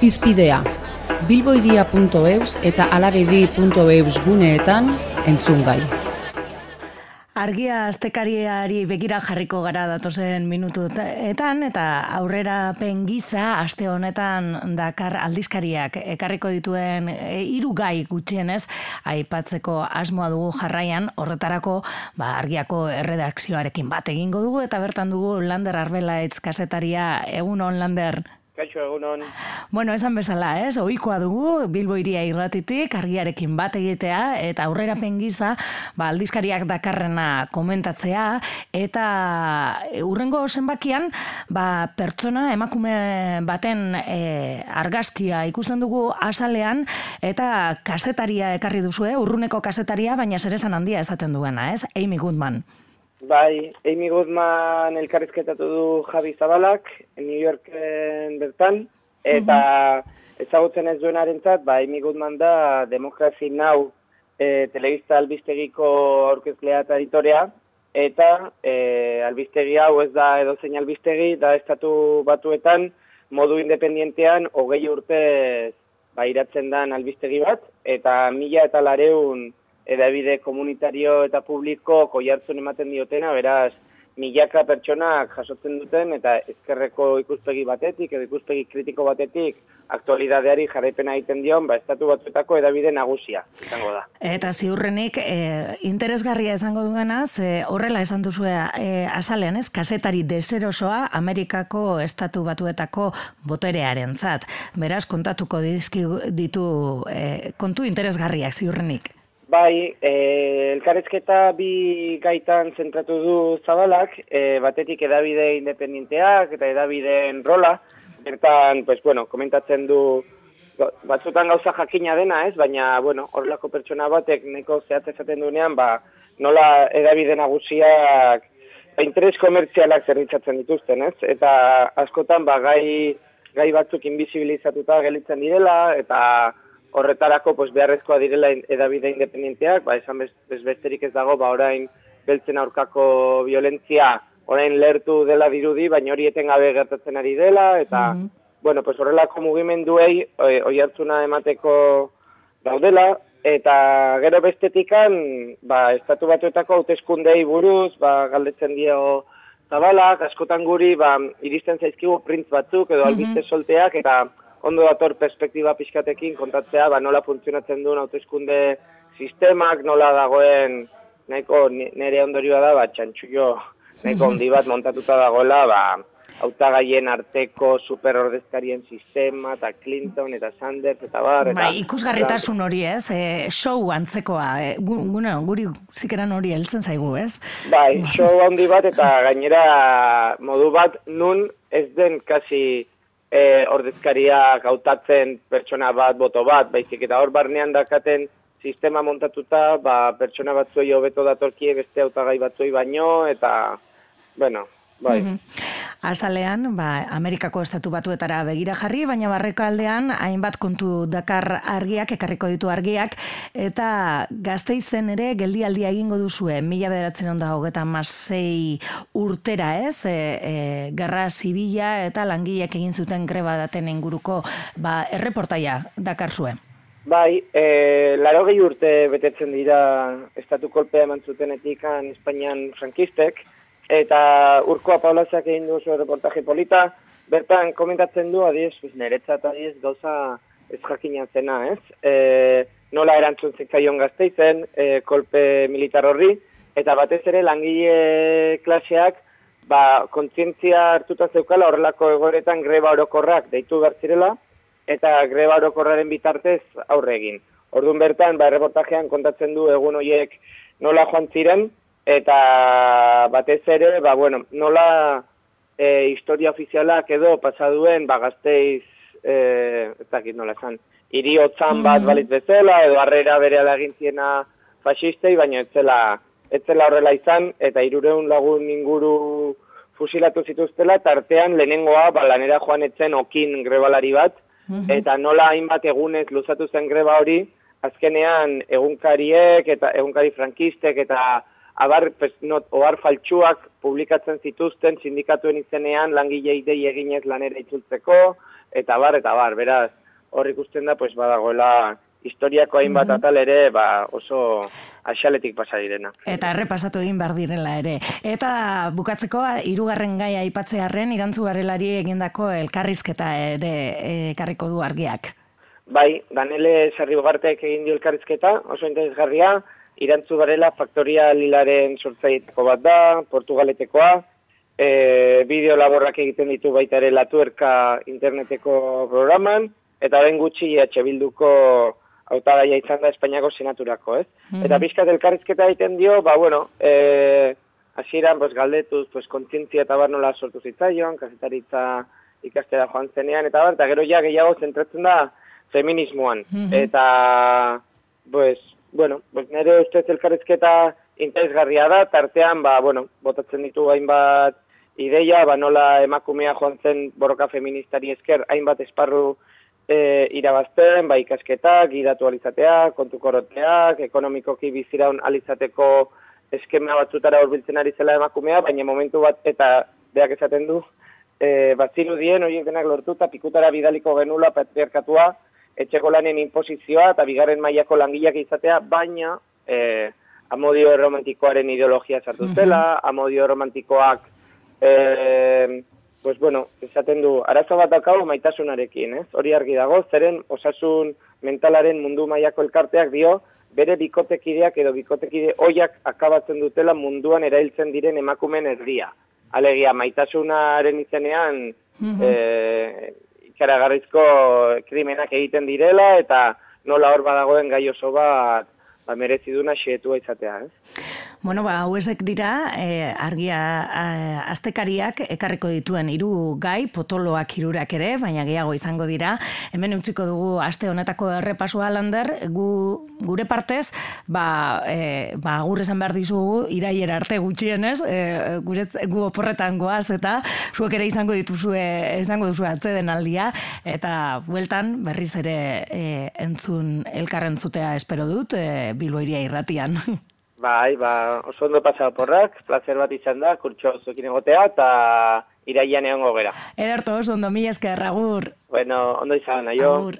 Izpidea, bilboiria.eus eta alabedi.eus guneetan entzun gai. Argia astekariari begira jarriko gara datozen minutuetan eta aurrera pengiza aste honetan Dakar aldizkariak ekarriko dituen e, hiru gai gutxienez aipatzeko asmoa dugu jarraian. Horretarako ba, argiako erredakzioarekin bat egingo dugu eta bertan dugu Lander Arbelaitz kasetaria. Egun on Lander Kaixo egunon. Bueno, esan bezala, ez? Ohikoa dugu Bilbo iria irratitik argiarekin bat egitea eta aurrera pengiza, ba aldizkariak dakarrena komentatzea eta urrengo zenbakian, ba pertsona emakume baten e, argazkia ikusten dugu azalean eta kasetaria ekarri duzue, urruneko kasetaria, baina zeresan handia esaten duena, ez? Amy Goodman. Bai, Amy Goodman elkarrizketatu du Javi Zabalak, New Yorken bertan, eta ezagutzen ez duenarentzat, ba, Amy Goodman da Democracy Now! E, telebista albistegiko aurkezlea eta editorea, eta e, albistegi hau ez da edozein albistegi, da estatu batuetan modu independientean hogei urte ba, iratzen dan albistegi bat, eta mila eta lareun edabide komunitario eta publiko koiartzen ematen diotena, beraz, milaka pertsonak jasotzen duten eta ezkerreko ikuspegi batetik edo ikuspegi kritiko batetik aktualidadeari jarraipena egiten dion, ba, estatu batzuetako edabide nagusia, izango da. Eta ziurrenik, e, interesgarria izango dugana, ze horrela esan duzu e, azalean, ez, kasetari deserosoa Amerikako estatu batuetako boterearen zat. Beraz, kontatuko dizki ditu e, kontu interesgarriak ziurrenik. Bai, e, elkarrezketa bi gaitan zentratu du zabalak, e, batetik edabide independenteak eta edabideen rola, bertan, pues, bueno, komentatzen du batzutan gauza jakina dena, ez? Baina, bueno, horrelako pertsona batek neko zehatz esaten duenean, ba, nola edabide nagusiak ba, interes komertzialak zerritzatzen dituzten, ez? Eta askotan, ba, gai, gai batzuk invisibilizatuta gelitzen direla, eta horretarako pues, beharrezkoa direla edabide independenteak, ba, esan bez, besterik ez dago, ba, orain beltzen aurkako violentzia orain lertu dela dirudi, baina hori etengabe gertatzen ari dela, eta, mm -hmm. bueno, pues horrelako mugimenduei oi hartzuna emateko daudela, eta gero bestetikan, ba, estatu batuetako hauteskundei buruz, ba, galdetzen dio zabalak, askotan guri, ba, iristen zaizkigu printz batzuk, edo albiste solteak, eta ondo dator perspektiba pixkatekin kontatzea, ba, nola funtzionatzen duen hauteskunde sistemak, nola dagoen nahiko nire ondorioa da, ba, txantxuio nahiko ondi bat montatuta dagoela, ba, hautagaien arteko superordezkarien sistema, eta Clinton, eta Sanders, eta bar. Eta, bai, ikusgarritasun hori ez, e, show antzekoa, e, gu, guri zikeran hori heltzen zaigu ez? Bai, show handi bat, eta gainera modu bat nun ez den kasi e, ordezkariak hautatzen pertsona bat, boto bat, baizik eta hor barnean dakaten sistema montatuta, ba, pertsona batzuei hobeto datorkie beste hautagai batzuei baino, eta, bueno, bai. Mm Azalean, ba, Amerikako estatu batuetara begira jarri, baina barreko aldean, hainbat kontu dakar argiak, ekarriko ditu argiak, eta gazte izen ere, geldialdia egingo duzue, mila bederatzen onda hogeta masei urtera ez, e, e, gerra zibila eta langileak egin zuten greba daten inguruko, ba, erreportaia dakar zuen. Bai, e, laro gehi urte betetzen dira estatu kolpea eman zutenetik Espainian frankistek, eta urkoa paulazak egin du oso reportaje polita, bertan komentatzen du, adiez, pues, niretzat adiez gauza ez jakinan zena, ez? E, nola erantzun zitzaion gazteizen, e, kolpe militar horri, eta batez ere langile klaseak, ba, kontzientzia hartuta zeukala horrelako egoretan greba orokorrak deitu bertzirela, eta greba orokorraren bitartez aurre egin. Orduan bertan, ba, reportajean kontatzen du egun horiek nola joan ziren, eta batez ere, ba, bueno, nola e, historia ofizialak edo pasaduen, ba, gazteiz, e, ez dakit nola esan, iri otzan bat mm. balit bezala, edo harrera bere alagintziena fasistei, baina etzela, etzela horrela izan, eta irureun lagun inguru fusilatu zituztela, tartean lehenengoa, ba, lanera joan etzen okin grebalari bat, mm-hmm. eta nola hainbat egunez luzatu zen greba hori, azkenean egunkariek eta egunkari frankistek eta abar, pues, not, oar faltsuak publikatzen zituzten sindikatuen izenean langile idei eginez lanera itzultzeko, eta bar, eta bar, beraz, hor ikusten da, pues, badagoela, historiako hainbat mm atal ere, ba, oso aixaletik pasa direna. Eta errepasatu egin behar direla ere. Eta bukatzeko, hirugarren gai aipatzearren, irantzu garelari egindako elkarrizketa ere ekarriko du argiak. Bai, Danele Sarribogartek egin dio elkarrizketa, oso interesgarria, irantzu garela faktoria lilaren sortzaietako bat da, Portugaletekoa, e, bideo laborrak egiten ditu baita ere latuerka interneteko programan, eta ben gutxi EH Bilduko hautagaia izan da Espainiako senaturako, ez? Mm Eta bizkat elkarrizketa egiten dio, ba, bueno, e, hasieran pues, galdetuz, pues, kontzientzia eta bar nola sortu zitzaion, kazetaritza ikastera joan zenean, eta bar, eta gero ja gehiago zentratzen da feminismoan. Mm Eta, pues, bueno, pues, nire ustez elkarrizketa interesgarria da, tartean, ba, bueno, botatzen ditu hainbat ideia, ba, nola emakumea joan zen borroka feministari esker, hainbat esparru e, irabazten, ba, ikasketak, gidatu alizateak, kontu koroteak, ekonomikoki biziraun alizateko eskema batzutara horbiltzen ari zela emakumea, baina momentu bat, eta beak esaten du, e, batziru dien, horiek denak lortu, eta pikutara bidaliko genula patriarkatua, etxeko lanen imposizioa eta bigarren mailako langileak izatea, baina e, amodio romantikoaren ideologia sartu zela, amodio romantikoak, e, pues bueno, esaten du, arazo bat dakau maitasunarekin, ez? Hori argi dago, zeren osasun mentalaren mundu mailako elkarteak dio, bere bikotekideak edo bikotekide oiak akabatzen dutela munduan erailtzen diren emakumen erdia. Alegia, maitasunaren izenean, mm ikaragarrizko krimenak egiten direla eta nola hor badagoen gai oso bat ba, mereziduna xeetua izatea, ez? Bueno, ba, hauezek dira, e, argia e, astekariak ekarriko dituen hiru gai, potoloak hirurak ere, baina gehiago izango dira. Hemen utziko dugu aste honetako errepasua lander, gu, gure partez, ba, e, ba, gure esan behar dizugu, iraiera arte gutxienez, e, gure, gu oporretan goaz, eta zuek ere izango dituzue, izango duzu atzeden aldia, eta bueltan berriz ere e, entzun elkarren zutea espero dut, e, bilboiria irratian. Bai, ba, oso ondo pasado porrak, placer bat izan da, kurtso zuekin egotea, eta iraian egon gogera. Ederto, oso ondo, mi esker, agur. Bueno, ondo izan, aio. Agur.